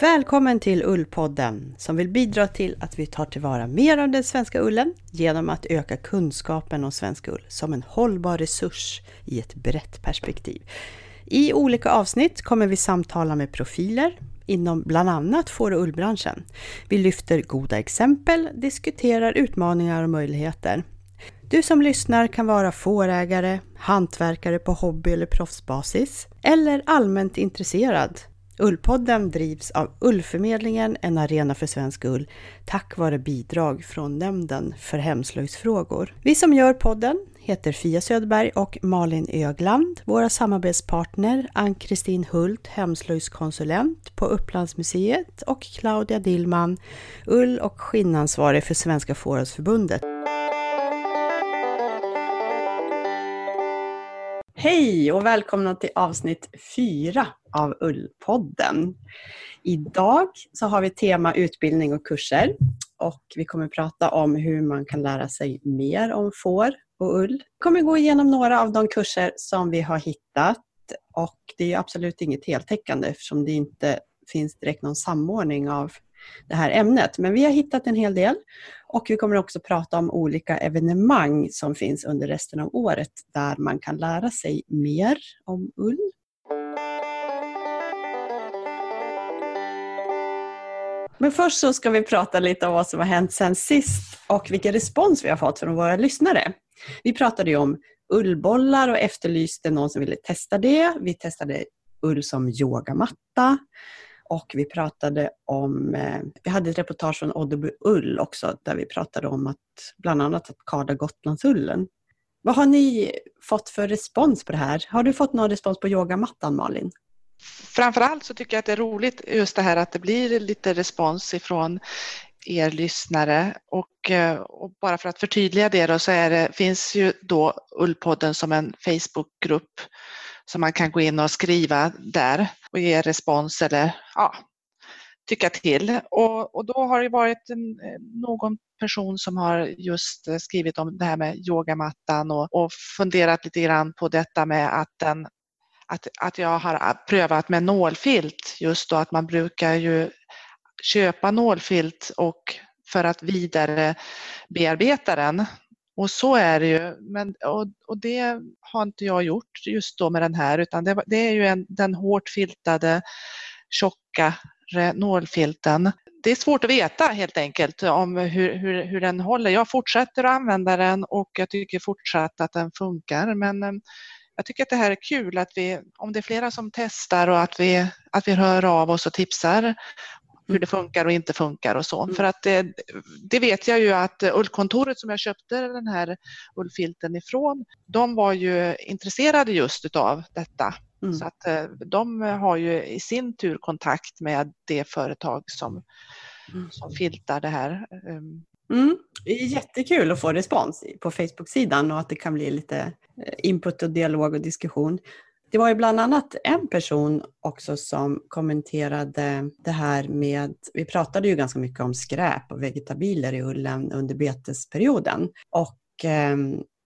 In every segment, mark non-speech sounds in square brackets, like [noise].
Välkommen till Ullpodden som vill bidra till att vi tar tillvara mer av den svenska ullen genom att öka kunskapen om svensk ull som en hållbar resurs i ett brett perspektiv. I olika avsnitt kommer vi samtala med profiler inom bland annat får och ullbranschen. Vi lyfter goda exempel, diskuterar utmaningar och möjligheter. Du som lyssnar kan vara fårägare, hantverkare på hobby eller proffsbasis eller allmänt intresserad Ullpodden drivs av Ullförmedlingen, en arena för svensk ull, tack vare bidrag från Nämnden för hemslöjdsfrågor. Vi som gör podden heter Fia Söderberg och Malin Ögland. Våra samarbetspartner Ann-Kristin Hult, hemslöjdskonsulent på Upplandsmuseet och Claudia Dillman, ull och skinnansvarig för Svenska Fårhusförbundet. Hej och välkomna till avsnitt 4 av Ullpodden. Idag så har vi tema utbildning och kurser och vi kommer prata om hur man kan lära sig mer om får och ull. Vi kommer gå igenom några av de kurser som vi har hittat och det är absolut inget heltäckande eftersom det inte finns direkt någon samordning av det här ämnet. Men vi har hittat en hel del och vi kommer också prata om olika evenemang som finns under resten av året där man kan lära sig mer om ull. Men först så ska vi prata lite om vad som har hänt sen sist och vilken respons vi har fått från våra lyssnare. Vi pratade ju om ullbollar och efterlyste någon som ville testa det. Vi testade ull som yogamatta. Och vi pratade om, eh, vi hade ett reportage från Oddeby Ull också där vi pratade om att bland annat att karda Gotlandsullen. Vad har ni fått för respons på det här? Har du fått någon respons på yogamattan Malin? Framförallt så tycker jag att det är roligt just det här att det blir lite respons ifrån er lyssnare och, eh, och bara för att förtydliga det då så är det, finns ju då Ullpodden som en Facebookgrupp som man kan gå in och skriva där och ge respons eller ja, tycka till. Och, och då har det varit en, eh, någon person som har just eh, skrivit om det här med yogamattan och, och funderat lite grann på detta med att den att, att jag har prövat med nålfilt just då att man brukar ju köpa nålfilt och för att vidare bearbeta den och så är det ju, men, och, och, det har inte jag gjort just då med den här utan det, det är ju en, den hårt filtade tjocka nålfilten. Det är svårt att veta helt enkelt om hur, hur, hur den håller. Jag fortsätter att använda den och jag tycker fortsatt att den funkar men eh, jag tycker att det här är kul att vi, om det är flera som testar och att vi, att vi hör av oss och tipsar hur det funkar och inte funkar och så. Mm. För att det, det, vet jag ju att ullkontoret som jag köpte den här ullfilten ifrån, de var ju intresserade just utav detta. Mm. Så att eh, de har ju i sin tur kontakt med det företag som, mm. som filtar det här. Mm. Det är jättekul att få respons på Facebook-sidan och att det kan bli lite eh, input och dialog och diskussion. Det var ju bland annat en person också som kommenterade det här med, vi pratade ju ganska mycket om skräp och vegetabilier i ullen under betesperioden. Och eh,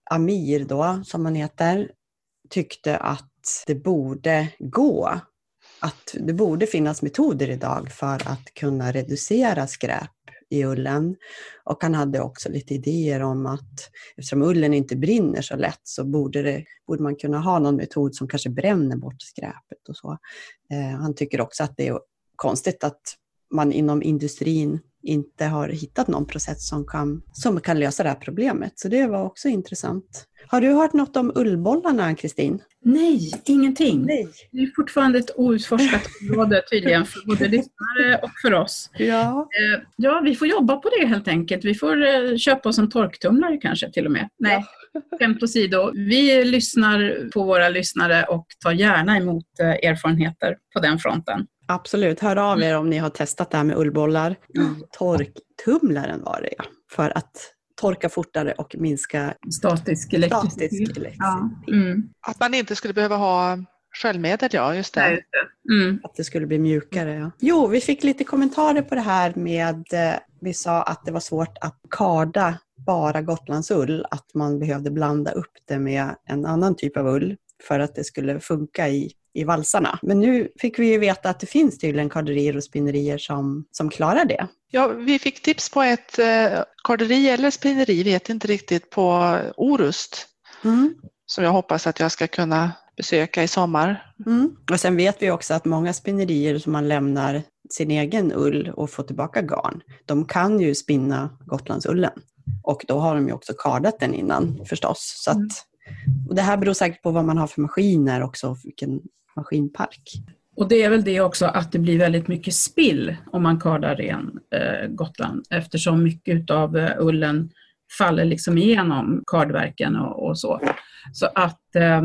Amir då, som han heter, tyckte att det borde gå att det borde finnas metoder idag för att kunna reducera skräp i ullen. Och han hade också lite idéer om att eftersom ullen inte brinner så lätt så borde, det, borde man kunna ha någon metod som kanske bränner bort skräpet och så. Eh, han tycker också att det är konstigt att man inom industrin inte har hittat någon process som kan, som kan lösa det här problemet. Så det var också intressant. Har du hört något om ullbollarna, Ann-Kristin? Nej, ingenting. Nej. Det är fortfarande ett outforskat [laughs] område tydligen för både lyssnare och för oss. Ja. Eh, ja, vi får jobba på det helt enkelt. Vi får eh, köpa oss en torktumlare kanske till och med. Nej, skämt åsido. Vi lyssnar på våra lyssnare och tar gärna emot eh, erfarenheter på den fronten. Absolut, hör av er om ni har testat det här med ullbollar. Mm. Torktumlaren var det ja, för att torka fortare och minska statisk elektricitet. Ja. Mm. Att man inte skulle behöva ha sköljmedel, ja just det. Nej, mm. Att det skulle bli mjukare. Ja. Jo, vi fick lite kommentarer på det här med, eh, vi sa att det var svårt att karda bara Gotlandsull, att man behövde blanda upp det med en annan typ av ull för att det skulle funka i i valsarna. Men nu fick vi ju veta att det finns tydligen karderier och spinnerier som, som klarar det. Ja, vi fick tips på ett eh, karderi eller spinneri, vet inte riktigt, på Orust. Mm. Som jag hoppas att jag ska kunna besöka i sommar. Mm. Och sen vet vi också att många spinnerier som man lämnar sin egen ull och får tillbaka garn, de kan ju spinna Gotlandsullen. Och då har de ju också kardat den innan förstås. Så att, mm. och det här beror säkert på vad man har för maskiner också, vilken maskinpark. Och det är väl det också att det blir väldigt mycket spill om man kardar ren eh, Gotland eftersom mycket av eh, ullen faller liksom igenom kardverken och, och så. Så att eh,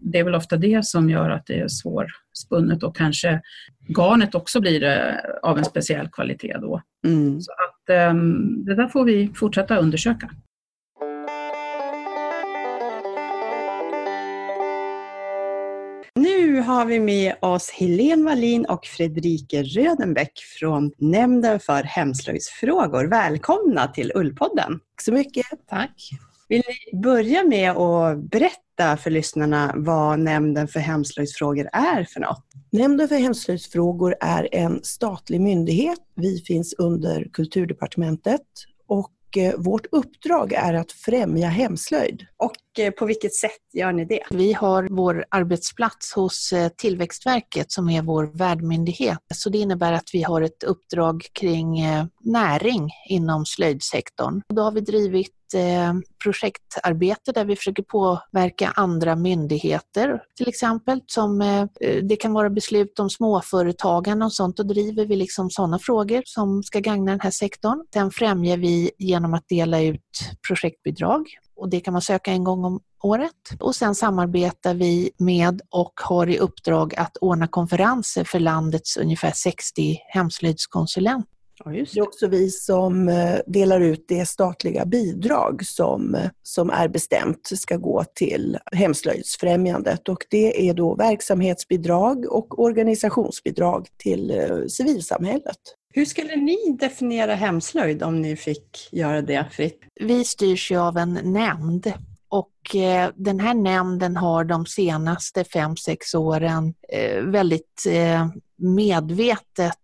det är väl ofta det som gör att det är svårspunnet och kanske garnet också blir eh, av en speciell kvalitet då. Mm. Så att eh, det där får vi fortsätta undersöka. Har vi med oss Helene Wallin och Fredrike Rödenbäck från Nämnden för hemslöjdsfrågor. Välkomna till Ullpodden. Tack så mycket. Tack. Vill ni börja med att berätta för lyssnarna vad Nämnden för hemslöjdsfrågor är för något? Nämnden för hemslöjdsfrågor är en statlig myndighet. Vi finns under Kulturdepartementet och vårt uppdrag är att främja hemslöjd. Och eh, på vilket sätt gör ni det? Vi har vår arbetsplats hos eh, Tillväxtverket som är vår värdmyndighet. Så det innebär att vi har ett uppdrag kring näring inom slöjdsektorn. Då har vi drivit Eh, projektarbete där vi försöker påverka andra myndigheter till exempel. Som, eh, det kan vara beslut om småföretagande och sånt. Då driver vi liksom sådana frågor som ska gagna den här sektorn. Sen främjar vi genom att dela ut projektbidrag och det kan man söka en gång om året. Och sen samarbetar vi med och har i uppdrag att ordna konferenser för landets ungefär 60 hemslöjdskonsulenter Ja, det. det. är också vi som eh, delar ut det statliga bidrag som, eh, som är bestämt ska gå till Hemslöjdsfrämjandet och det är då verksamhetsbidrag och organisationsbidrag till eh, civilsamhället. Hur skulle ni definiera hemslöjd om ni fick göra det fritt? Vi styrs ju av en nämnd och den här nämnden har de senaste fem sex åren väldigt medvetet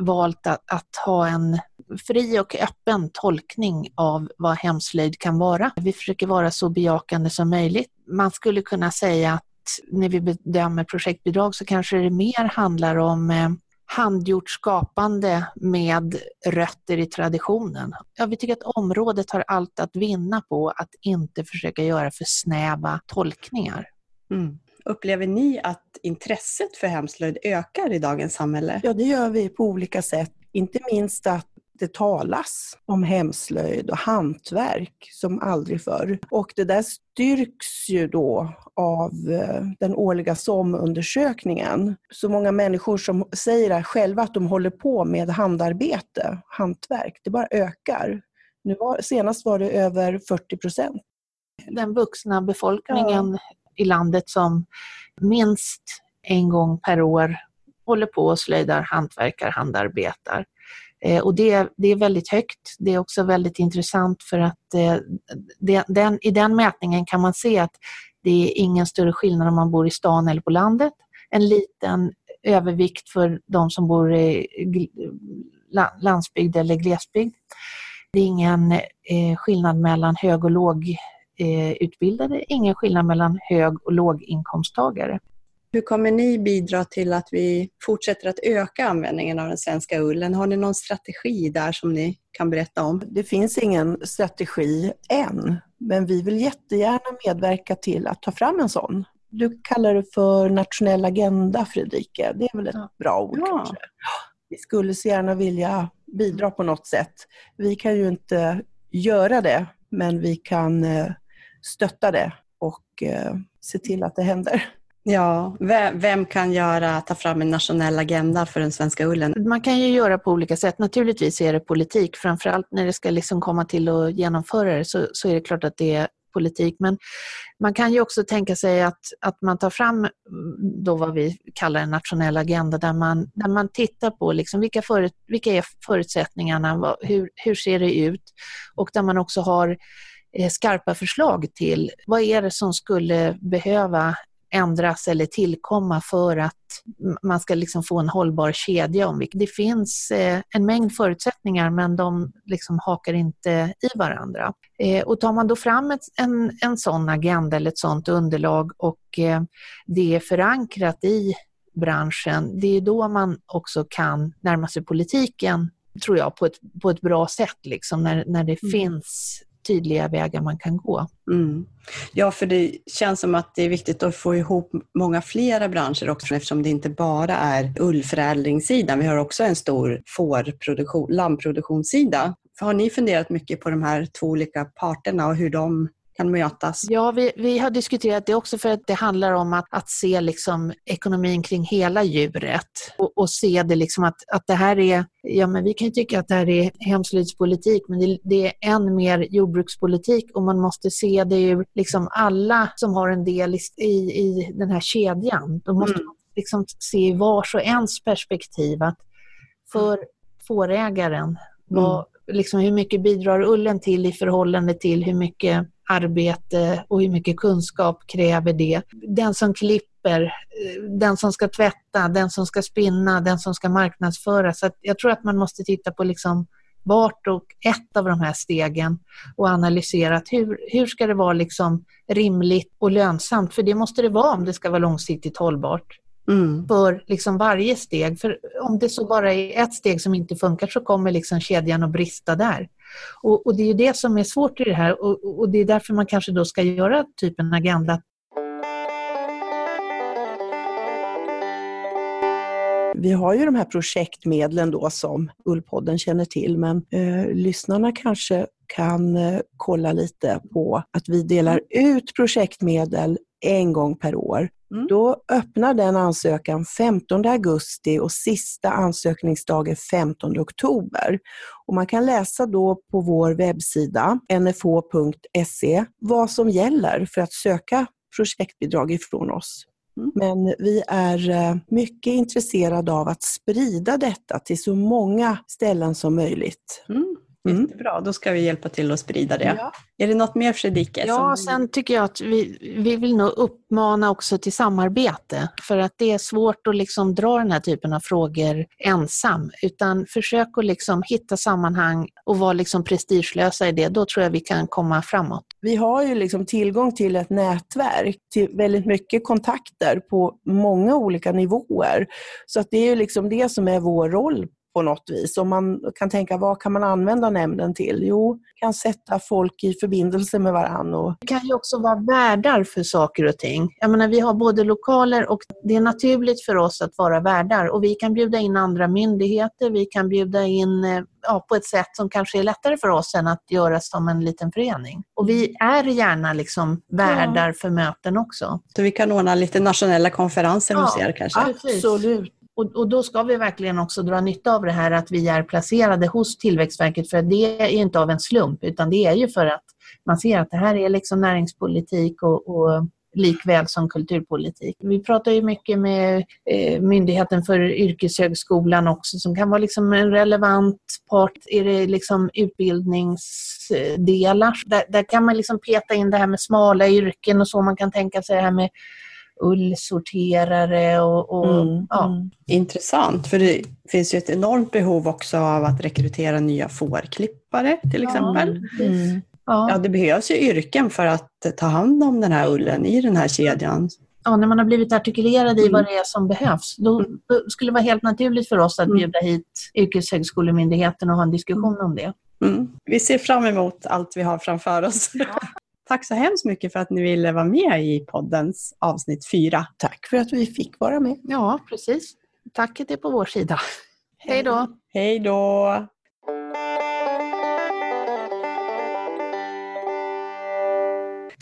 valt att, att, ha en fri och öppen tolkning av vad hemslöjd kan vara. Vi försöker vara så bejakande som möjligt. Man skulle kunna säga att när vi bedömer projektbidrag så kanske det mer handlar om eh, handgjort skapande med rötter i traditionen. Ja, vi tycker att området har allt att vinna på att inte försöka göra för snäva tolkningar. Mm. Upplever ni att intresset för hemslöjd ökar i dagens samhälle? Ja, det gör vi på olika sätt. Inte minst att det talas om hemslöjd och hantverk som aldrig förr. Och det där styrks ju då av eh, den årliga SOM-undersökningen. Så många människor som säger själva att de håller på med handarbete, hantverk, det bara ökar. Nu var, senast var det över 40 procent. Den vuxna befolkningen ja i landet som minst en gång per år håller på och slöjdar, hantverkar, handarbetar. Eh, och det, det är väldigt högt. Det är också väldigt intressant för att eh, det, den, i den mätningen kan man se att det är ingen större skillnad om man bor i stan eller på landet. En liten övervikt för de som bor i landsbygd eller glesbygd. Det är ingen eh, skillnad mellan hög och låg utbildade, ingen skillnad mellan hög och låginkomsttagare. Hur kommer ni bidra till att vi fortsätter att öka användningen av den svenska ullen? Har ni någon strategi där som ni kan berätta om? Det finns ingen strategi än, men vi vill jättegärna medverka till att ta fram en sån. Du kallar det för nationell agenda, Fredrike. Det är väl ett ja. bra ord ja. kanske? Vi skulle så gärna vilja bidra på något sätt. Vi kan ju inte göra det, men vi kan eh, stötta det och eh, se till att det händer. Ja, vem kan göra, ta fram en nationell agenda för den svenska ullen? Man kan ju göra på olika sätt. Naturligtvis är det politik, framförallt när det ska liksom komma till att genomföra det så, så är det klart att det är politik. Men man kan ju också tänka sig att, att man tar fram mm, då vad vi kallar en nationell agenda där man, där man tittar på liksom vilka, förut, vilka är förutsättningarna, hur, hur ser det ut och där man också har skarpa förslag till vad är det som skulle behöva ändras eller tillkomma för att man ska liksom få en hållbar kedja. Om det finns eh, en mängd förutsättningar men de liksom hakar inte i varandra. Eh, och tar man då fram ett, en, en sån agenda eller ett sånt underlag och eh, det är förankrat i branschen, det är då man också kan närma sig politiken tror jag, på ett, på ett bra sätt, liksom, när, när det mm. finns tydliga vägar man kan gå. Mm. Ja, för det känns som att det är viktigt att få ihop många flera branscher också eftersom det inte bara är ullförädlingssidan. Vi har också en stor fårproduktion, lammproduktionssida. Har ni funderat mycket på de här två olika parterna och hur de kan mötas? Ja, vi, vi har diskuterat det också för att det handlar om att, att se liksom ekonomin kring hela djuret och, och se det liksom att, att det här är, ja men vi kan ju tycka att det här är hemslöjdspolitik men det, det, är än mer jordbrukspolitik och man måste se det ur liksom alla som har en del i, i, den här kedjan. De måste mm. liksom se i vars och ens perspektiv att för fårägaren, mm. vad, liksom hur mycket bidrar ullen till i förhållande till hur mycket arbete och hur mycket kunskap kräver det. Den som klipper, eh, den som ska tvätta, den som ska spinna, den som ska marknadsföra. Så jag tror att man måste titta på liksom vart och ett av de här stegen och analysera att hur, hur ska det vara liksom rimligt och lönsamt? För det måste det vara om det ska vara långsiktigt hållbart. Mm. för liksom varje steg. För om det så bara är ett steg som inte funkar så kommer liksom kedjan att brista där. Och, och det är ju det som är svårt i det här och, och, det är därför man kanske då ska göra typ en agenda. Vi har ju de här projektmedlen då som Ullpodden känner till men eh, lyssnarna kanske kan eh, kolla lite på att vi delar ut projektmedel en gång per år. Mm. Då öppnar den ansökan 15 augusti och sista ansökningsdag är 15 oktober. Och man kan läsa då på vår webbsida nfh.se vad som gäller för att söka projektbidrag ifrån oss. Mm. Men vi är eh, mycket intresserade av att sprida detta till så många ställen som möjligt. Mm. Mm. Jättebra, då ska vi hjälpa till att sprida det. Ja. Är det något mer Fredrike? Ja, som... sen tycker jag att vi, vi vill nog uppmana också till samarbete. För att det är svårt att liksom dra den här typen av frågor ensam. Utan försök att liksom hitta sammanhang och vara liksom prestigelösa i det. Då tror jag vi kan komma framåt. Vi har ju liksom tillgång till ett nätverk, till väldigt mycket kontakter på många olika nivåer. Så att det är ju liksom det som är vår roll på något vis. Om man kan tänka, vad kan man använda nämnden till? Jo, kan sätta folk i förbindelse med varandra. Och... Det kan ju också vara värdar för saker och ting. Jag menar, vi har både lokaler och det är naturligt för oss att vara värdar och vi kan bjuda in andra myndigheter, vi kan bjuda in eh, ja, på ett sätt som kanske är lättare för oss än att göra som en liten förening. Och vi är gärna liksom värdar ja. för möten också. Så vi kan ordna lite nationella konferenser ja, hos er kanske? Absolut. Och, och, då ska vi verkligen också dra nytta av det här att vi är placerade hos Tillväxtverket för det är inte av en slump utan det är ju för att man ser att det här är liksom näringspolitik och, och likväl som kulturpolitik. Vi pratar ju mycket med eh, Myndigheten för yrkeshögskolan också som kan vara liksom en relevant part. Är det liksom utbildningsdelar? Där, där kan man liksom peta in det här med smala yrken och så. Man kan tänka sig det här med ullsorterare och, och mm, ja. Mm. Intressant, för det finns ju ett enormt behov också av att rekrytera nya fårklippare till exempel. Mm. Ja. ja, det behövs ju yrken för att ta hand om den här ullen i den här kedjan. Ja, när man har blivit artikulerad i vad mm. det är som behövs, då, då skulle det vara helt naturligt för oss att mm. bjuda hit Yrkeshögskolemyndigheten och ha en diskussion om det. Mm. Vi ser fram emot allt vi har framför oss. Tack så hemskt mycket för att ni ville vara med i poddens avsnitt fyra. Tack för att vi fick vara med. Ja, precis. Tacket är på vår sida. Hej då! Hej då!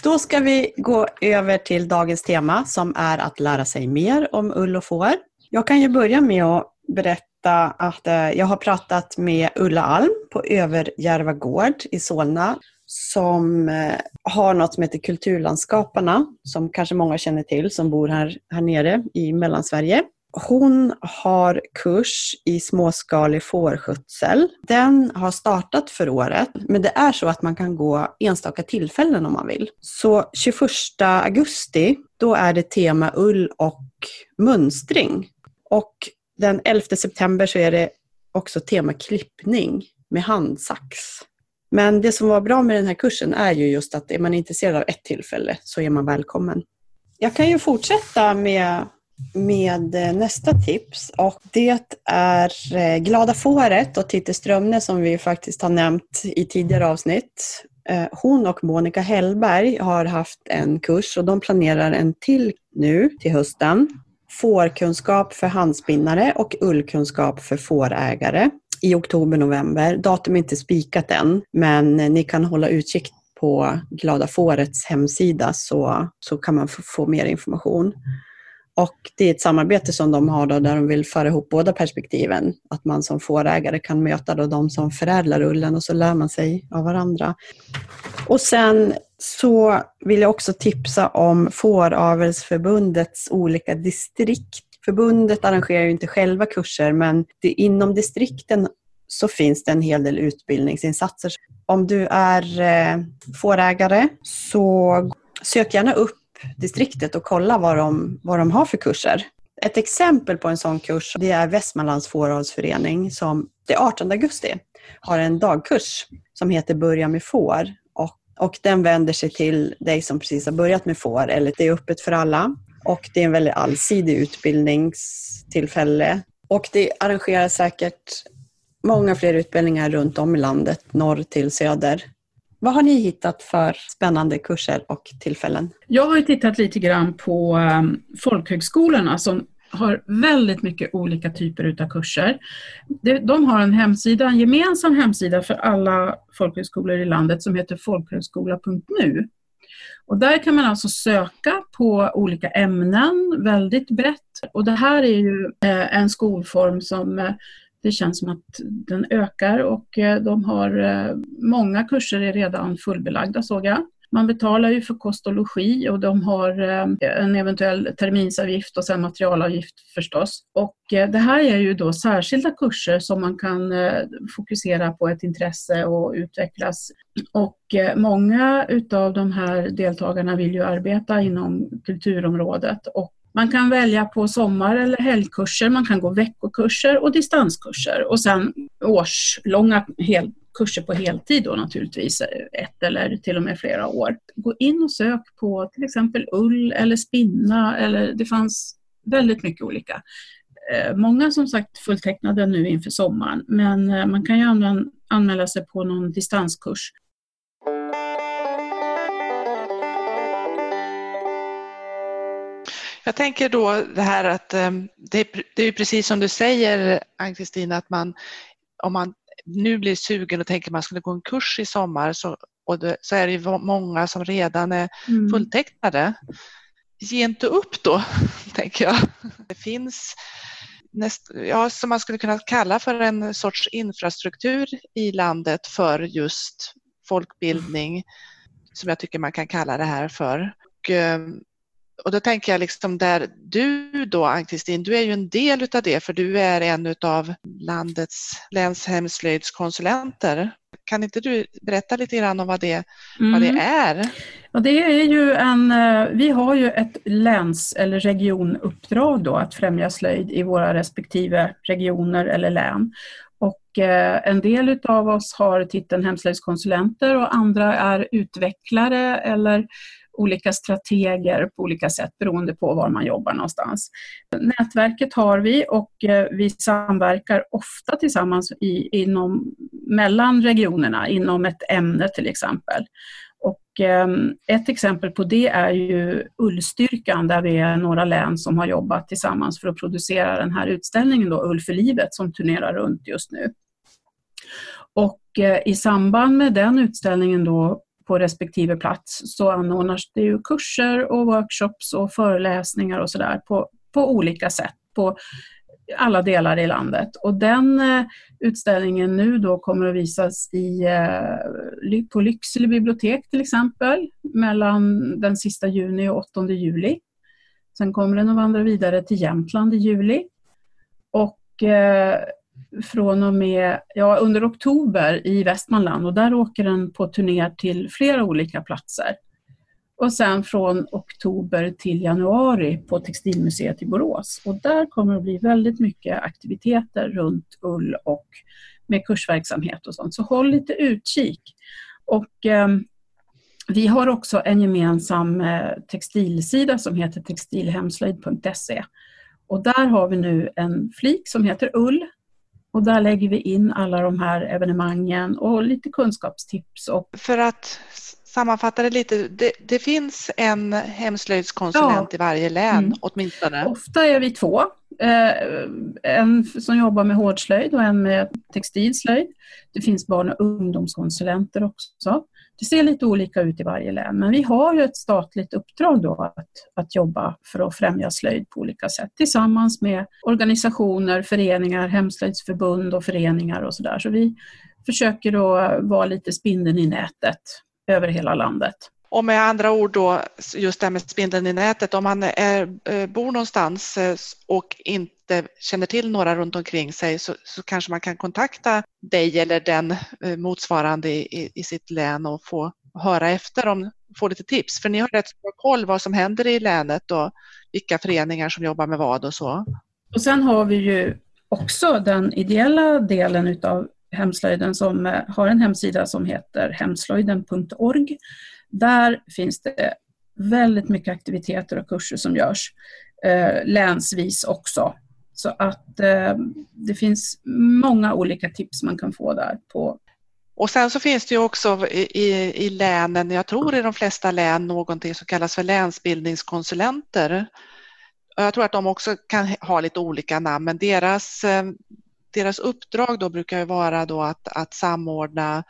Då ska vi gå över till dagens tema som är att lära sig mer om ull och får. Jag kan ju börja med att berätta att eh, jag har pratat med Ulla Alm på Överjärva gård i Solna som eh, har något som heter Kulturlandskaparna, som kanske många känner till som bor här, här nere i Mellansverige. Hon har kurs i småskalig fårskötsel. Den har startat för året, men det är så att man kan gå enstaka tillfällen om man vill. Så 21 augusti, då är det tema ull och mönstring. Och den 11 september så är det också tema klippning med handsax. Men det som var bra med den här kursen är ju just att är man intresserad av ett tillfälle så är man välkommen. Jag kan ju fortsätta med, med eh, nästa tips och det är eh, Glada fåret och Titti Strömne som vi faktiskt har nämnt i tidigare avsnitt. Eh, hon och Monica Hellberg har haft en kurs och de planerar en till nu till hösten. Fårkunskap för handspinnare och ullkunskap för fårägare i oktober-november. Datum är inte spikat än, men ni kan hålla utkik på Glada Fårets hemsida så, så kan man få, få mer information. Och det är ett samarbete som de har då, där de vill föra ihop båda perspektiven. Att man som fårägare kan möta då de som förädlar ullen och så lär man sig av varandra. Och sen så vill jag också tipsa om Fåravelsförbundets olika distrikt. Förbundet arrangerar ju inte själva kurser men det, inom distrikten så finns det en hel del utbildningsinsatser. Om du är eh, fårägare så sök gärna upp distriktet och kolla vad de, vad de har för kurser. Ett exempel på en sån kurs det är Västmanlands fåravelsförening som den 18 augusti har en dagkurs som heter Börja med får. Och, och den vänder sig till dig som precis har börjat med får, eller det är öppet för alla. Och det är en väldigt allsidig utbildningstillfälle. Och det arrangeras säkert många fler utbildningar runt om i landet, norr till söder. Vad har ni hittat för spännande kurser och tillfällen? Jag har tittat lite grann på eh, folkhögskolorna som har väldigt mycket olika typer av kurser. De har en hemsida, en gemensam hemsida för alla folkhögskolor i landet som heter folkhögskola.nu. Och där kan man alltså söka på olika ämnen väldigt brett. Och det här är ju eh, en skolform som eh, det känns som att den ökar och eh, de har många kurser är redan fullbelagda såg jag. Man betalar ju för kost och logi och de har eh, en eventuell terminsavgift och sen materialavgift förstås. Och eh, det här är ju då särskilda kurser som man kan eh, fokusera på ett intresse och utvecklas. Och många utav de här deltagarna vill ju arbeta inom kulturområdet och man kan välja på sommar eller helgkurser, man kan gå veckokurser och distanskurser och sen årslånga kurser på heltid då naturligtvis, eh, ett eller till och med flera år. Gå in och sök på till exempel ull eller spinna eller det fanns väldigt mycket olika. Eh, många som sagt fulltecknade nu inför sommaren men eh, man kan ju anmäla sig på någon distanskurs Jag tänker då det här att det är, det är precis som du säger Ann-Kristin att man om man nu blir sugen och tänker man skulle gå en kurs i sommar så, och det, så är det ju många som redan är mm. fulltecknade. Ge inte upp då, [laughs] tänker jag. Det finns näst, ja, som man skulle kunna kalla för en sorts infrastruktur i landet för just folkbildning, som jag tycker man kan kalla det här för. Och, eh, och då tänker jag liksom där du då Ann-Kristin, du är ju en del utav det för du är en av landets länshemslöjdskonsulenter. Kan inte du berätta lite grann om vad det, mm. vad det mm. är? Ja, det är ju en, eh, vi har ju ett läns eller regionuppdrag då att främja slöjd i våra respektive regioner eller län. Eh, en del av oss har titeln hemslöjdskonsulenter och andra är utvecklare eller olika strateger på olika sätt beroende på var man jobbar någonstans. Nätverket har vi och eh, vi samverkar ofta tillsammans i, inom, mellan regionerna inom ett ämne till exempel. Och ehm, ett exempel på det är ju Ullstyrkan där vi är några län som har jobbat tillsammans för att producera den här utställningen då, Ull för livet som turnerar runt just nu. Och eh, i samband med den utställningen då på respektive plats så anordnas det ju kurser och workshops och föreläsningar och sådär på, på olika sätt på alla delar i landet. Och den eh, utställningen nu då kommer att visas i, eh, på Lycksele bibliotek till exempel mellan den sista juni och 8 juli. Sen kommer den att vandra vidare till Jämtland i juli. Och från och med, ja, under oktober i Västmanland och där åker den på turné till flera olika platser. Och sen från oktober till januari på Textilmuseet i Borås. Och där kommer det bli väldigt mycket aktiviteter runt ull och med kursverksamhet och sånt. Så håll lite utkik. Och eh, vi har också en gemensam eh, textilsida som heter textilhemslöjd.se. Och där har vi nu en flik som heter ull. Och där lägger vi in alla de här evenemangen och lite kunskapstips. Och... För att sammanfatta det lite, det, det finns en hemslöjdskonsulent ja. i varje län mm. åtminstone? Ofta är vi två. Eh, en som jobbar med hårdslöjd och en med textilslöjd. Det finns barn och ungdomskonsulenter också. Det ser lite olika ut i varje län, men vi har ju ett statligt uppdrag då att, att jobba för att främja slöjd på olika sätt tillsammans med organisationer, föreningar, hemslöjdsförbund och föreningar och sådär. Så vi försöker då vara lite spindeln i nätet över hela landet. Och med andra ord då, just det här med spindeln i nätet, om man är, eh, bor någonstans eh, och inte känner till några runt omkring sig så, så kanske man kan kontakta dig eller den eh, motsvarande i, i sitt län och få höra efter om, få lite tips. För ni har rätt bra koll vad som händer i länet och vilka föreningar som jobbar med vad och så. Och sen har vi ju också den ideella delen utav hemslöjden som eh, har en hemsida som heter hemslöjden.org där finns det väldigt mycket aktiviteter och kurser som görs eh, länsvis också. Så att eh, det finns många olika tips man kan få där. på och sen så finns det ju också i, i, i länen, jag tror i de flesta län, någonting som kallas för länsbildningskonsulenter. Jag tror att de också kan ha lite olika namn, men deras, eh, deras uppdrag då brukar vara då att, att samordna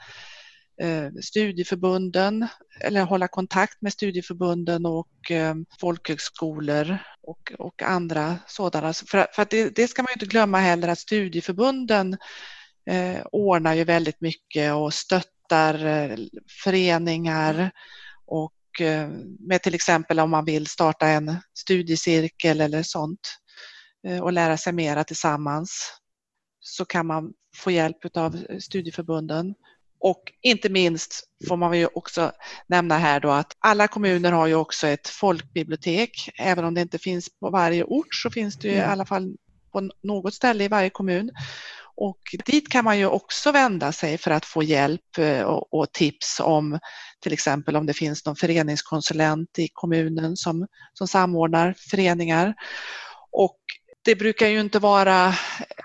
Eh, studieförbunden eller hålla kontakt med studieförbunden och eh, folkhögskolor och, och andra sådana. För, för att det, det, ska man inte glömma heller att studieförbunden eh, ordnar ju väldigt mycket och stöttar eh, föreningar och eh, med till exempel om man vill starta en studiecirkel eller sånt eh, och lära sig mera tillsammans så kan man få hjälp av studieförbunden. Och inte minst får man ju också nämna här då att alla kommuner har ju också ett folkbibliotek. Även om det inte finns på varje ort så finns det ju i mm. alla fall på något ställe i varje kommun. Och dit kan man ju också vända sig för att få hjälp eh, och, och, tips om till exempel om det finns någon föreningskonsulent i kommunen som, som samordnar föreningar. Och det brukar ju inte vara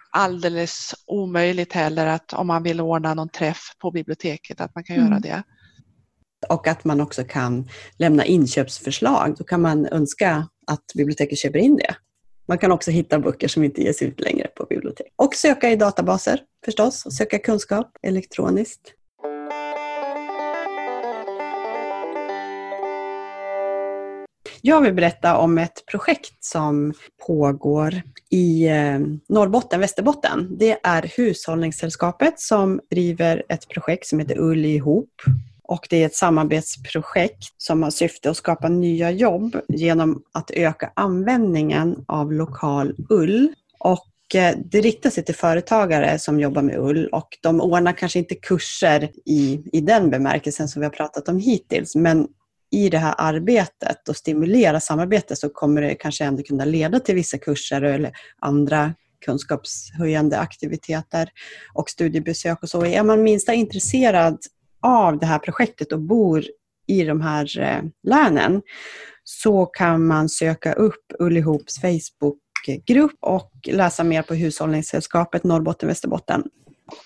alldeles omöjligt heller att om man vill ordna någon träff på biblioteket att man kan mm. göra det. Och att man också kan lämna inköpsförslag. Då kan man önska att biblioteket köper in det. Man kan också hitta böcker som inte ges ut längre på bibliotek. Och söka i databaser förstås, och söka kunskap elektroniskt. Jag vill berätta om ett projekt som pågår i eh, Norrbotten, Västerbotten. Det är Hushållningssällskapet som driver ett projekt som heter Ull ihop. Och det är ett samarbetsprojekt som har syfte att skapa nya jobb genom att öka användningen av lokal ull. Och eh, det riktar sig till företagare som jobbar med ull och de ordnar kanske inte kurser i, i den bemärkelsen som vi har pratat om hittills, men i det här arbetet och stimulera samarbete så kommer det kanske ändå kunna leda till vissa kurser eller andra kunskapshöjande aktiviteter och studiebesök och så. Är man minsta intresserad av det här projektet och bor i de här eh, länen så kan man söka upp Ullihops Facebookgrupp och läsa mer på Hushållningssällskapet Norrbotten Västerbotten.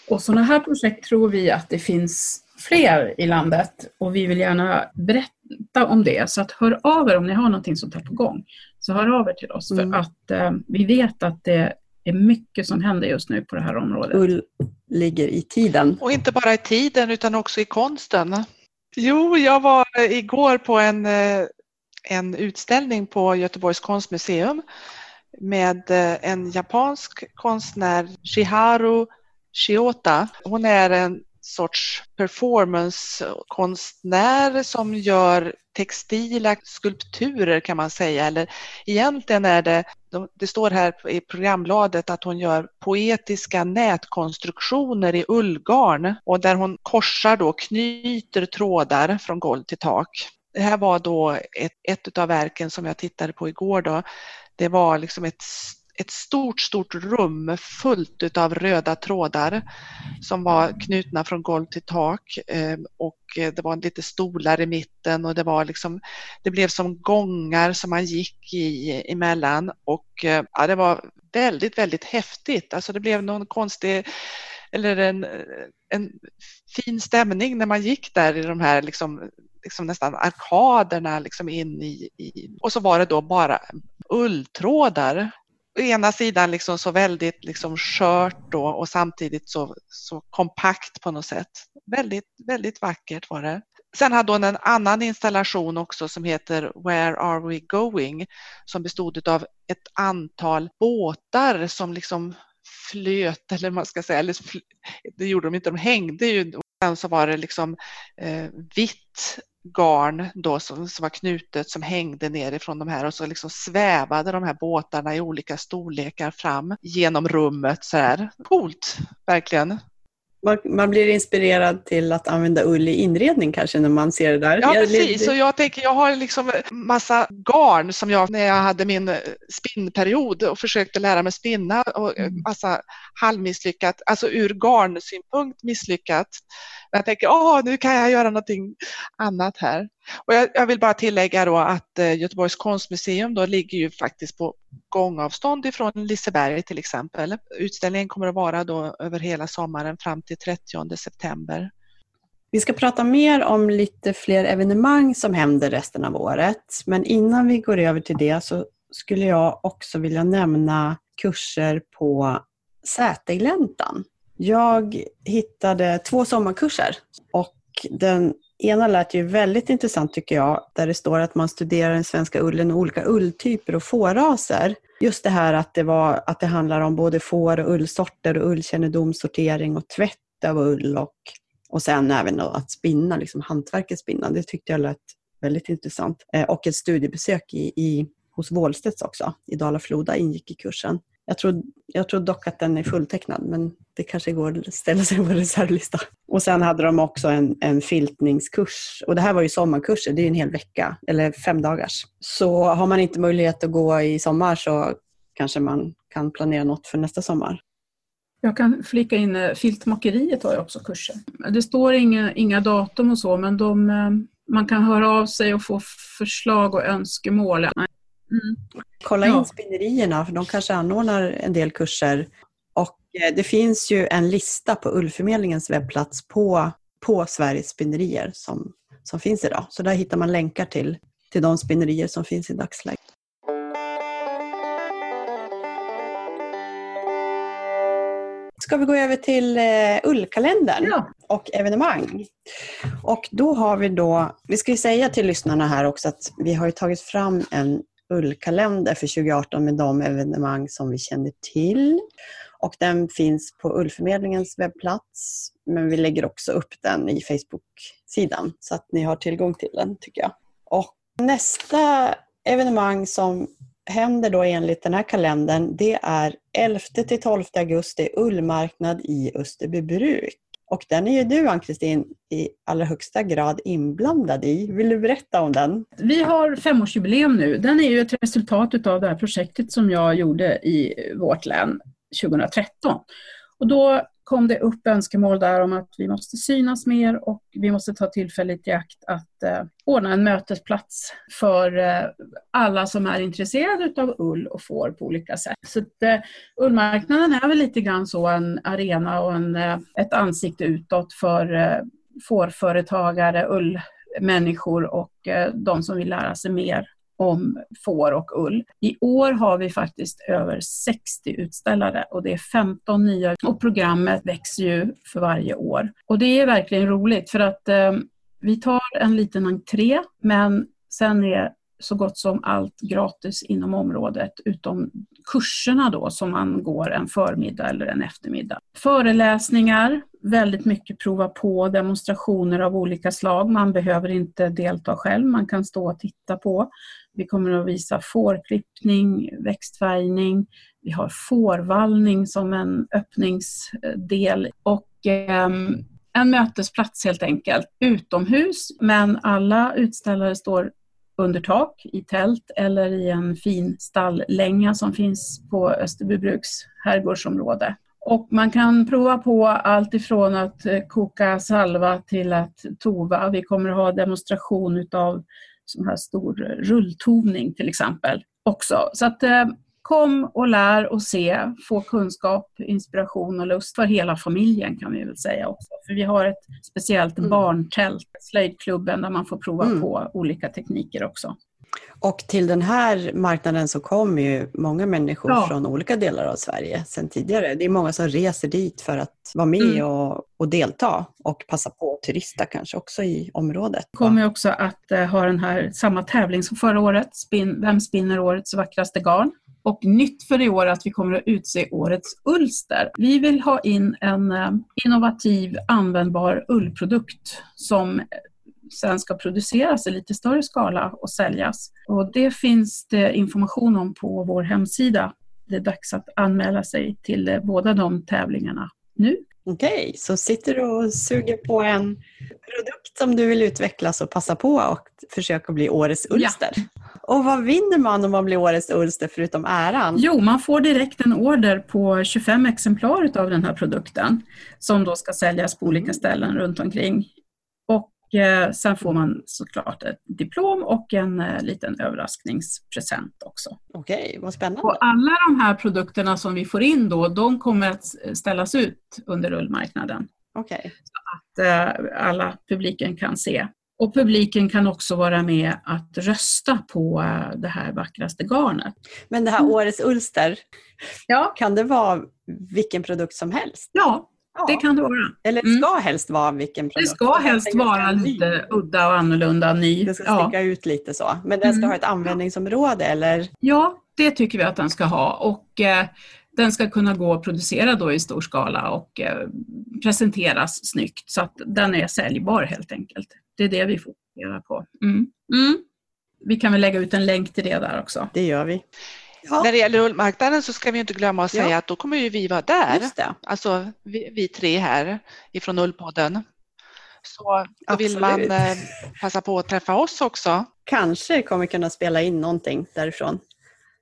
Och sådana här projekt tror vi att det finns fler i landet och vi vill gärna berätta om det. Så att hör av er om ni har någonting sånt här på gång. Så hör av er till oss mm. för att eh, vi vet att det är mycket som händer just nu på det här området. Ull ligger i tiden. Och inte bara i tiden utan också i konsten. Jo, jag var igår på en, eh, en utställning på Göteborgs konstmuseum med eh, en japansk konstnär, Shiharu Shiota. Hon är en sorts performancekonstnär som gör textila skulpturer kan man säga, eller egentligen är det, det står här i programbladet att hon gör poetiska nätkonstruktioner i ullgarn och där hon korsar då, knyter trådar från golv till tak. Det här var då ett, ett av verken som jag tittade på igår då. Det var liksom ett ett stort, stort rum fullt av röda trådar som var knutna från golv till tak. Ehm, och eh, det var lite stolar i mitten och det var liksom, det blev som gångar som man gick i emellan. Och eh, ja, det var väldigt, väldigt häftigt. Alltså det blev någon konstig eller en, en fin stämning när man gick där i de här liksom, liksom nästan arkaderna liksom in i, i, och så var det då bara ulltrådar å ena sidan liksom så väldigt liksom skört då och samtidigt så, så kompakt på något sätt. Väldigt, väldigt vackert var det. Sen hade hon en annan installation också som heter Where are we going? Som bestod av ett antal båtar som liksom flöt eller man ska säga, eller det gjorde de inte, de hängde ju. Sen så var det liksom eh, vitt garn då som, som var knutet som hängde nerifrån de här och så liksom svävade de här båtarna i olika storlekar fram genom rummet så här. Coolt, verkligen. Man, blir inspirerad till att använda ull i inredning kanske när man ser det där. Ja precis, så jag tänker jag har liksom massa garn som jag när jag hade min eh, spinnperiod och försökte lära mig spinna och mm. massa halvmisslyckat, alltså ur garnsynpunkt misslyckat. Men jag tänker, åh, nu kan jag göra någonting annat här. Och jag, jag, vill bara tillägga då att eh, Göteborgs konstmuseum då ligger ju faktiskt på gångavstånd ifrån Liseberg till exempel. Utställningen kommer att vara då över hela sommaren fram till 30 september. Vi ska prata mer om lite fler evenemang som händer resten av året. Men innan vi går över till det så skulle jag också vilja nämna kurser på Sätergläntan. Jag hittade två sommarkurser och den ena lät ju väldigt intressant tycker jag, där det står att man studerar den svenska ullen och olika ulltyper och fåraser. Just det här att det, var, att det handlar om både får och ullsorter och ullkännedom, sortering och tvätt av ull och, och sen även att spinna, liksom hantverket spinna. Det tyckte jag lät väldigt intressant. Eh, och ett studiebesök i, i, hos Wåhlstedts också, i Dala-Floda ingick i kursen. Jag tror, jag tror dock att den är fulltecknad, men det kanske går att ställa sig på reservlista. Och sen hade de också en, en filtningskurs. Och det här var ju sommarkurser, det är en hel vecka, eller fem dagars. Så har man inte möjlighet att gå i sommar så kanske man kan planera något för nästa sommar. Jag kan flika in, eh, Filtmakeriet har ju också kurser. Det står inga, inga datum och så, men de, eh, man kan höra av sig och få förslag och önskemål. Mm. Kolla in ja. spinnerierna, för de kanske anordnar en del kurser. Och eh, det finns ju en lista på Ullförmedlingens webbplats på, på Sveriges spinnerier som, som finns idag. Så där hittar man länkar till, till de spinnerier som finns i dagsläget. Ska vi gå över till uh, ullkalendern ja. och evenemang. Och då har vi då, vi ska ju säga till lyssnarna här också att vi har tagit fram en ullkalender för 2018 med de evenemang som vi känner till. Och den finns på Ullförmedlingens webbplats, men vi lägger också upp den i Facebook-sidan så att ni har tillgång till den tycker jag. Och nästa evenemang som händer då enligt den här kalendern, det är 11 12 augusti ullmarknad i Österbybruk. Och den är ju du, Ann-Kristin, i allra högsta grad inblandad i. Vill du berätta om den? Vi har femårsjubileum nu. Den är ju ett resultat av det här projektet som jag gjorde i vårt län 2013. Och då kom det upp önskemål där om att vi måste synas mer och vi måste ta tillfället i akt att eh, ordna en mötesplats för eh, alla som är intresserade av ull och får på olika sätt. Så att, eh, ullmarknaden är väl lite grann så en arena och en, eh, ett ansikte utåt för eh, fårföretagare, ullmänniskor och eh, de som vill lära sig mer om får och ull. I år har vi faktiskt över 60 utställare och det är 15 nya och programmet växer ju för varje år. Och det är verkligen roligt för att eh, vi tar en liten entré men sen är så gott som allt gratis inom området utom kurserna då som man går en förmiddag eller en eftermiddag. Föreläsningar, väldigt mycket prova på, demonstrationer av olika slag. Man behöver inte delta själv, man kan stå och titta på. Vi kommer att visa fårklippning, växtfärgning, vi har fårvallning som en öppningsdel och eh, en mötesplats helt enkelt, utomhus, men alla utställare står under tak, i tält eller i en fin stalllänga som finns på Österbybruks herrgårdsområde. Och man kan prova på allt ifrån att eh, koka salva till att tova. Vi kommer att ha demonstration utav sån här stor rulltovning till exempel också. Så att eh, kom och lär och se, få kunskap, inspiration och lust för hela familjen kan vi väl säga också. För vi har ett speciellt mm. barntält, slöjdklubben, där man får prova mm. på olika tekniker också. Och till den här marknaden så kommer ju många människor ja. från olika delar av Sverige sedan tidigare. Det är många som reser dit för att vara med mm. och, och, delta och passa på att turista kanske också i området. kommer också att uh, ha den här samma tävling som förra året, spin, Vem spinner årets vackraste garn? Och nytt för i år är att vi kommer att utse årets Ulster. Vi vill ha in en uh, innovativ användbar ullprodukt som sen ska produceras i lite större skala och säljas. Och det finns det information om på vår hemsida. Det är dags att anmäla sig till eh, båda de tävlingarna nu. Okej, okay, så sitter du och suger på en produkt som du vill utveckla så passa på och försöka bli årets Ulster. Ja. Och vad vinner man om man blir årets Ulster förutom äran? Jo, man får direkt en order på 25 exemplar av den här produkten som då ska säljas på olika mm. ställen runt omkring. Eh, sen får man såklart ett diplom och en eh, liten överraskningspresent också. Okej, vad spännande. Och alla de här produkterna som vi får in då, de kommer att ställas ut under rullmarknaden. Okej. Så att eh, alla publiken kan se. Och publiken kan också vara med att rösta på det här vackraste garnet. Men det här mm. årets Ulster, ja. kan det vara vilken produkt som helst? Ja, det kan det vara. Eller det ska mm. helst vara vilken produkt. Det ska helst vara lite udda och annorlunda, ny. Det ska sticka ja. ut lite så. Men den ska mm. ha ett användningsområde eller? Ja, det tycker vi att den ska ha. Och eh, den ska kunna gå att producera då i stor skala och eh, presenteras snyggt så att den är säljbar helt enkelt. Det är det vi fokuserar på. Mm. Mm. Vi kan väl lägga ut en länk till det där också. Det gör vi. Ja. När det gäller ullmarknaden så ska vi inte glömma att säga ja. att då kommer ju vi vara där. Alltså vi, vi, tre här ifrån Ullpodden. Så då vill man eh, passa på att träffa oss också. Kanske kommer kunna spela in någonting därifrån.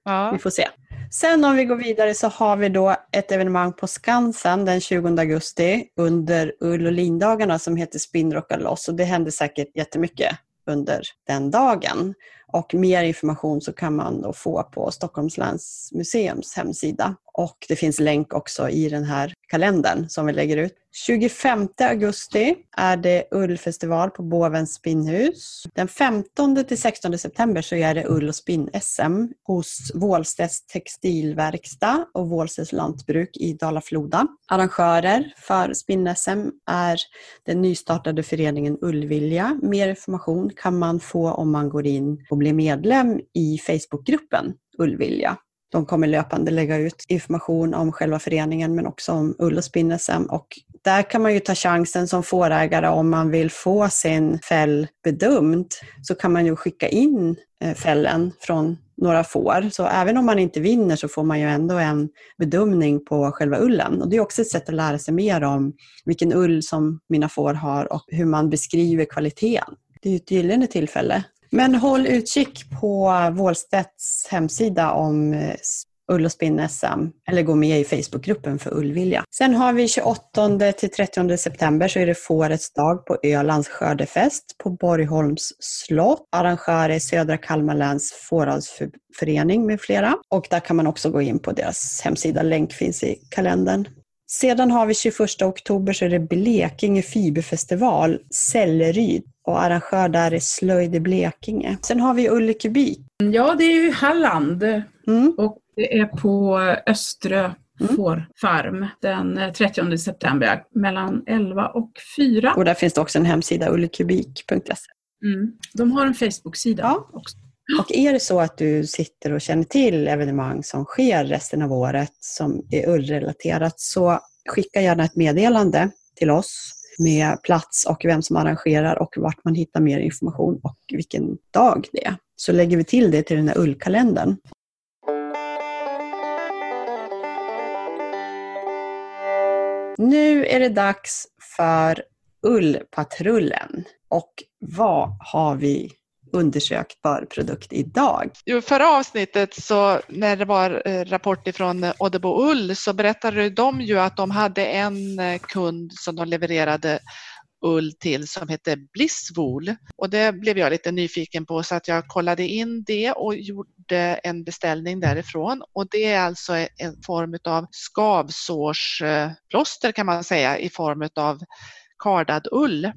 Ja. Vi får se. Sen om vi går vidare så har vi då ett evenemang på Skansen den 20 augusti under ull och lindagarna som heter Spinnrocka loss och det händer säkert jättemycket under den dagen. Och mer information så kan man då få på Stockholms läns museums hemsida. Och det finns länk också i den här kalendern som vi lägger ut. 25 augusti är det ullfestival på Bovens spinnhus. Den 15 till 16 september så är det ull och spinn-SM hos Vålstedts textilverkstad och Vålstedts lantbruk i Dala-Floda. Arrangörer för spinn-SM är den nystartade föreningen Ullvilja. Mer information kan man få om man går in och bli medlem i Facebookgruppen Ullvilja. De kommer löpande lägga ut information om själva föreningen men också om ull och spinnesem. Och där kan man ju ta chansen som fårägare om man vill få sin fäll bedömd så kan man ju skicka in eh, fällen från några får. Så även om man inte vinner så får man ju ändå en bedömning på själva ullen. Och det är också ett sätt att lära sig mer om vilken ull som mina får har och hur man beskriver kvaliteten. Det är ju ett gyllene tillfälle men håll utkik på Wåhlstedts hemsida om eh, ull och spinn-SM eller gå med i Facebookgruppen för Ullvilja. Sen har vi 28 till 30 september så är det Fårets dag på Ölands skördefest på Borgholms slott. Arrangör är Södra Kalmar läns Fåradsförening med flera. Och där kan man också gå in på deras hemsida. Länk finns i kalendern. Sedan har vi 21 oktober så är det Blekinge fiberfestival, Sälleryd och arrangör där är Slöjd i Blekinge. Sen har vi Ulle Kubik. Ja, det är ju Halland mm. och det är på Öströ mm. fårfarm den 30 september mellan 11 och 4. Och där finns det också en hemsida, ullekubik.se. Mm. De har en Facebook-sida ja. också. Och är det så att du sitter och känner till evenemang som sker resten av året som är ullrelaterat så skicka gärna ett meddelande till oss med plats och vem som arrangerar och vart man hittar mer information och vilken dag det är. Så lägger vi till det till den här ullkalendern. Nu är det dags för Ullpatrullen. Och vad har vi undersökbar produkt idag? I förra avsnittet så när det var eh, rapport ifrån eh, Oddebo Ull så berättade de ju att de hade en eh, kund som de levererade ull till som hette Blisswool och det blev jag lite nyfiken på så att jag kollade in det och gjorde en beställning därifrån. Och det är alltså en form av skavsårsplåster kan man säga i form av kardad ull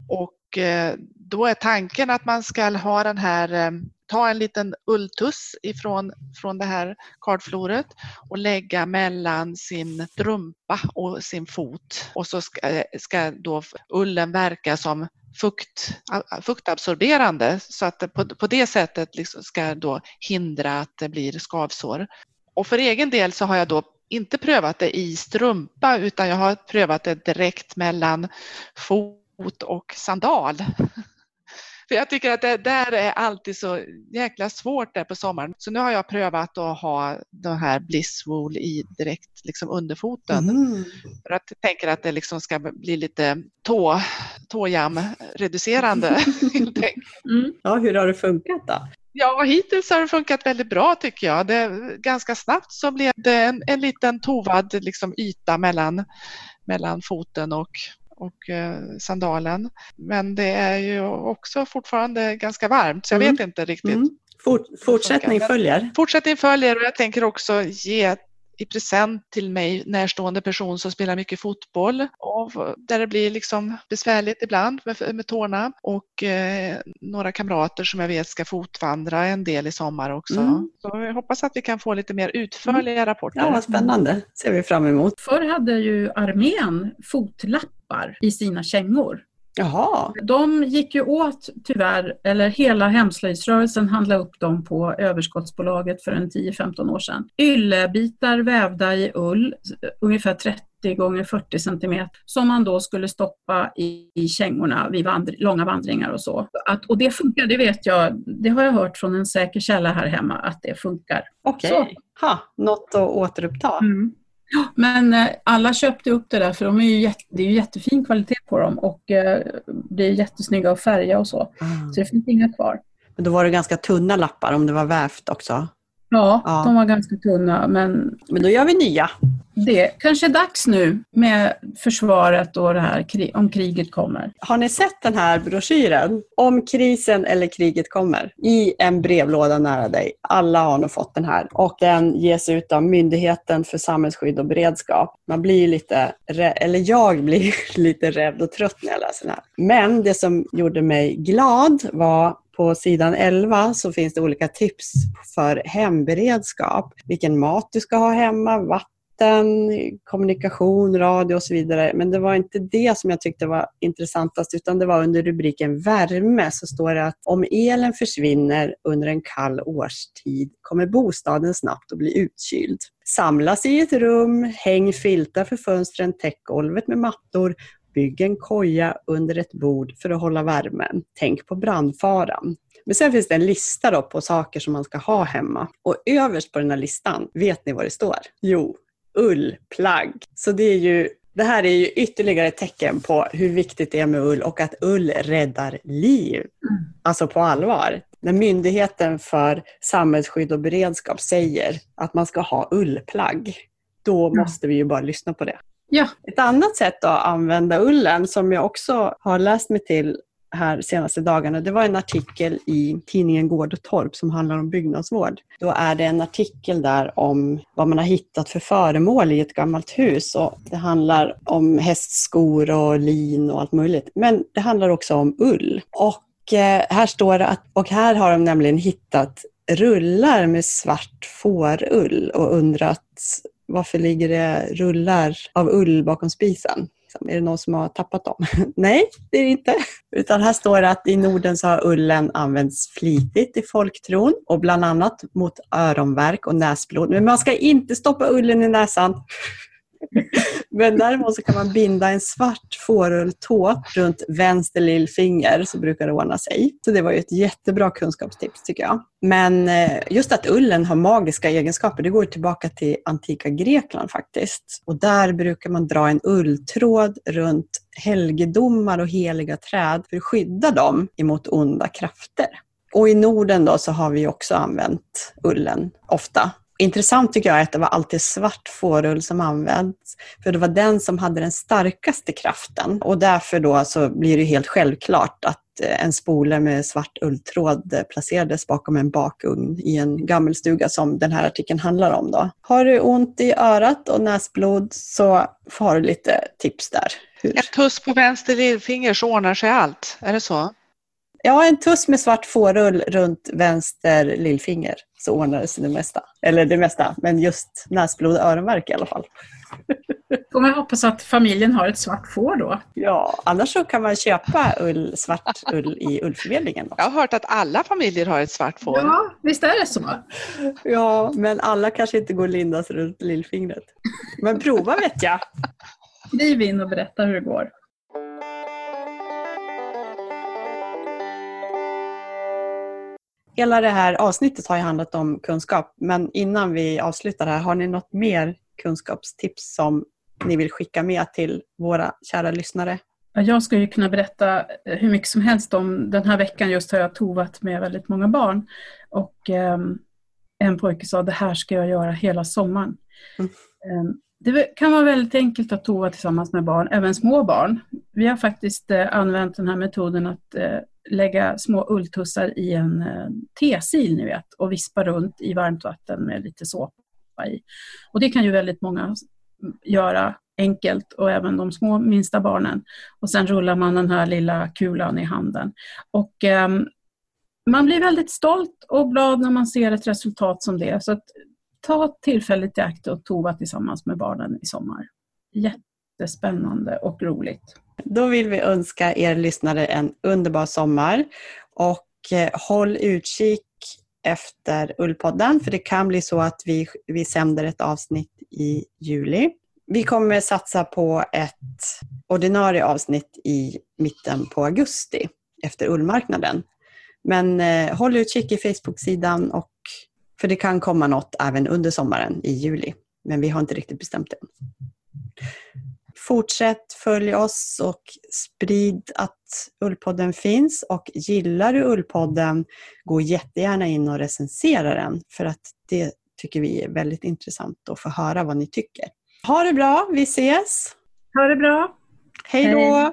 och eh, då är tanken att man ska ha den här, eh, ta en liten ulltuss ifrån från det här kardfloret och lägga mellan sin strumpa och sin fot och så ska, eh, ska då ullen verka som fukt, fuktabsorberande så att det på, på det sättet liksom ska då hindra att det blir skavsår. Och för egen del så har jag då inte prövat det i strumpa utan jag har prövat det direkt mellan fot fot och sandal. [laughs] För jag tycker att det där är alltid så jäkla svårt där på sommaren. Så nu har jag prövat att ha den här Blisswool i direkt liksom under foten. Mm. För att jag tänker att det liksom ska bli lite tå, tåjam-reducerande. [laughs] mm. Ja, hur har det funkat då? Ja, hittills har det funkat väldigt bra tycker jag. Det, ganska snabbt så blev det en, en liten tovad liksom, yta mellan, mellan foten och, och eh, sandalen. Men det är ju också fortfarande ganska varmt så jag mm. vet inte riktigt. Mm. Fort, fortsättning följer. Fortsättning följer och jag tänker också ge i present till mig närstående person som spelar mycket fotboll och där det blir liksom besvärligt ibland med, med tårna och eh, några kamrater som jag vet ska fotvandra en del i sommar också. Mm. Så jag hoppas att vi kan få lite mer utförliga mm. rapporter. Ja, vad spännande. ser vi fram emot. Förr hade ju armén fotlappar i sina kängor. Jaha. De gick ju åt tyvärr, eller hela hemslöjdsrörelsen handlade upp dem på överskottsbolaget för en 10-15 år sedan. Yllebitar vävda i ull, ungefär 30 gånger 40 centimeter, som man då skulle stoppa i, i kängorna vid vandr långa vandringar och så. Att, och det funkar, det vet jag, det har jag hört från en säker källa här hemma att det funkar. Okej, okay. något att återuppta. Mm. Men eh, alla köpte upp det där för de är ju jätte, det är ju jättefin kvalitet på dem och eh, blir jättesnygga att färga och så. Mm. Så det finns inga kvar. Men då var det ganska tunna lappar om det var vävt också? Ja, ja, de var ganska tunna. Men, men då gör vi nya. Det kanske är dags nu med försvaret och det här om kriget kommer. Har ni sett den här broschyren? Om krisen eller kriget kommer. I en brevlåda nära dig. Alla har nog fått den här. Och den ges ut av Myndigheten för samhällsskydd och beredskap. Man blir lite, eller jag blir [laughs] lite rädd och trött när jag läser den här. Men det som gjorde mig glad var på sidan 11 så finns det olika tips för hemberedskap. Vilken mat du ska ha hemma, vatten, kommunikation, radio och så vidare. Men det var inte det som jag tyckte var intressantast utan det var under rubriken värme så står det att om elen försvinner under en kall årstid kommer bostaden snabbt att bli utkyld. Samlas i ett rum, häng filtar för fönstren, täck golvet med mattor Bygg en koja under ett bord för att hålla värmen. Tänk på brandfaran. Men sen finns det en lista då på saker som man ska ha hemma. Och överst på den här listan, vet ni vad det står? Jo, ullplagg. Så det är ju det här är ju ytterligare ett tecken på hur viktigt det är med ull och att ull räddar liv. Mm. Alltså på allvar. När Myndigheten för samhällsskydd och beredskap säger att man ska ha ullplagg, då måste vi ju bara lyssna på det. Ja. Ett annat sätt att använda ullen som jag också har läst mig till här senaste dagarna, det var en artikel i tidningen Gård och Torp som handlar om byggnadsvård. Då är det en artikel där om vad man har hittat för föremål i ett gammalt hus. Och det handlar om hästskor och lin och allt möjligt. Men det handlar också om ull. Och eh, här står det att, och här har de nämligen hittat rullar med svart fårull och undrat varför ligger det rullar av ull bakom spisen? Liksom, är det någon som har tappat dem? [laughs] Nej, det är det inte. Utan här står det att i Norden så har ullen använts flitigt i folktron och bland annat mot öronvärk och näsblod. Men man ska inte stoppa ullen i näsan. Men däremot så kan man binda en svart fårulltå runt vänster lillfinger så brukar det ordna sig. Så det var ju ett jättebra kunskapstips tycker jag. Men eh, just att ullen har magiska egenskaper, det går tillbaka till antika Grekland faktiskt. Och där brukar man dra en ulltråd runt helgedomar och heliga träd för att skydda dem emot onda krafter. Och i Norden då så har vi också använt ullen ofta Intressant tycker jag är att det var alltid svart fårull som används, för det var den som hade den starkaste kraften. Och därför då så blir det helt självklart att eh, en spole med svart ulltråd placerades bakom en bakugn i en gammelstuga som den här artikeln handlar om. Då. Har du ont i örat och näsblod så har du lite tips där. Hur? Ett tuss på vänster lillfinger så ordnar sig allt, är det så? Ja, en tuss med svart fårull runt vänster lillfinger så ordnar det sig det mesta. Eller det mesta, men just näsblod och öronvärk i alla fall. [laughs] Får man hoppas att familjen har ett svart får då? Ja, annars så kan man köpa ull, svart ull i ullförmedlingen. Jag har hört att alla familjer har ett svart får. Ja, visst är det så? Ja, men alla kanske inte går och lindas runt lillfingret. Men prova vet jag. Skriv in och berätta hur det går. Hela det här avsnittet har ju handlat om kunskap, men innan vi avslutar här, har ni något mer kunskapstips som ni vill skicka med till våra kära lyssnare? Jag ju kunna berätta hur mycket som helst om den här veckan just har jag tovat med väldigt många barn. Och eh, en pojke sa det här ska jag göra hela sommaren. Mm. Eh, det kan vara väldigt enkelt att tova tillsammans med barn, även små barn. Vi har faktiskt eh, använt den här metoden att eh, lägga små ulltussar i en eh, tesil ni vet och vispa runt i varmt vatten med lite såpa i. Och det kan ju väldigt många göra enkelt och även de små minsta barnen. Och sen rullar man den här lilla kulan i handen. Och eh, man blir väldigt stolt och glad när man ser ett resultat som det. Så att, ta tillfället i akt och tova tillsammans med barnen i sommar. Jättespännande och roligt. Då vill vi önska er lyssnare en underbar sommar och eh, håll utkik efter Ullpodden för det kan bli så att vi, vi sänder ett avsnitt i juli. Vi kommer satsa på ett ordinarie avsnitt i mitten på augusti efter ullmarknaden. Men eh, håll utkik i Facebook-sidan och för det kan komma något även under sommaren i juli. Men vi har inte riktigt bestämt det Fortsätt följa oss och sprid att Ullpodden finns och gillar du Ullpodden, gå jättegärna in och recensera den för att det tycker vi är väldigt intressant att få höra vad ni tycker. Ha det bra, vi ses! Ha det bra! Hej då!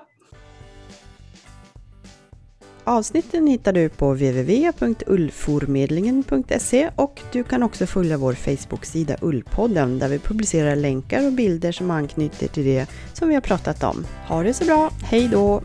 Avsnitten hittar du på www.ullformedlingen.se och du kan också följa vår Facebook-sida Ullpodden där vi publicerar länkar och bilder som anknyter till det som vi har pratat om. Ha det så bra, hej då!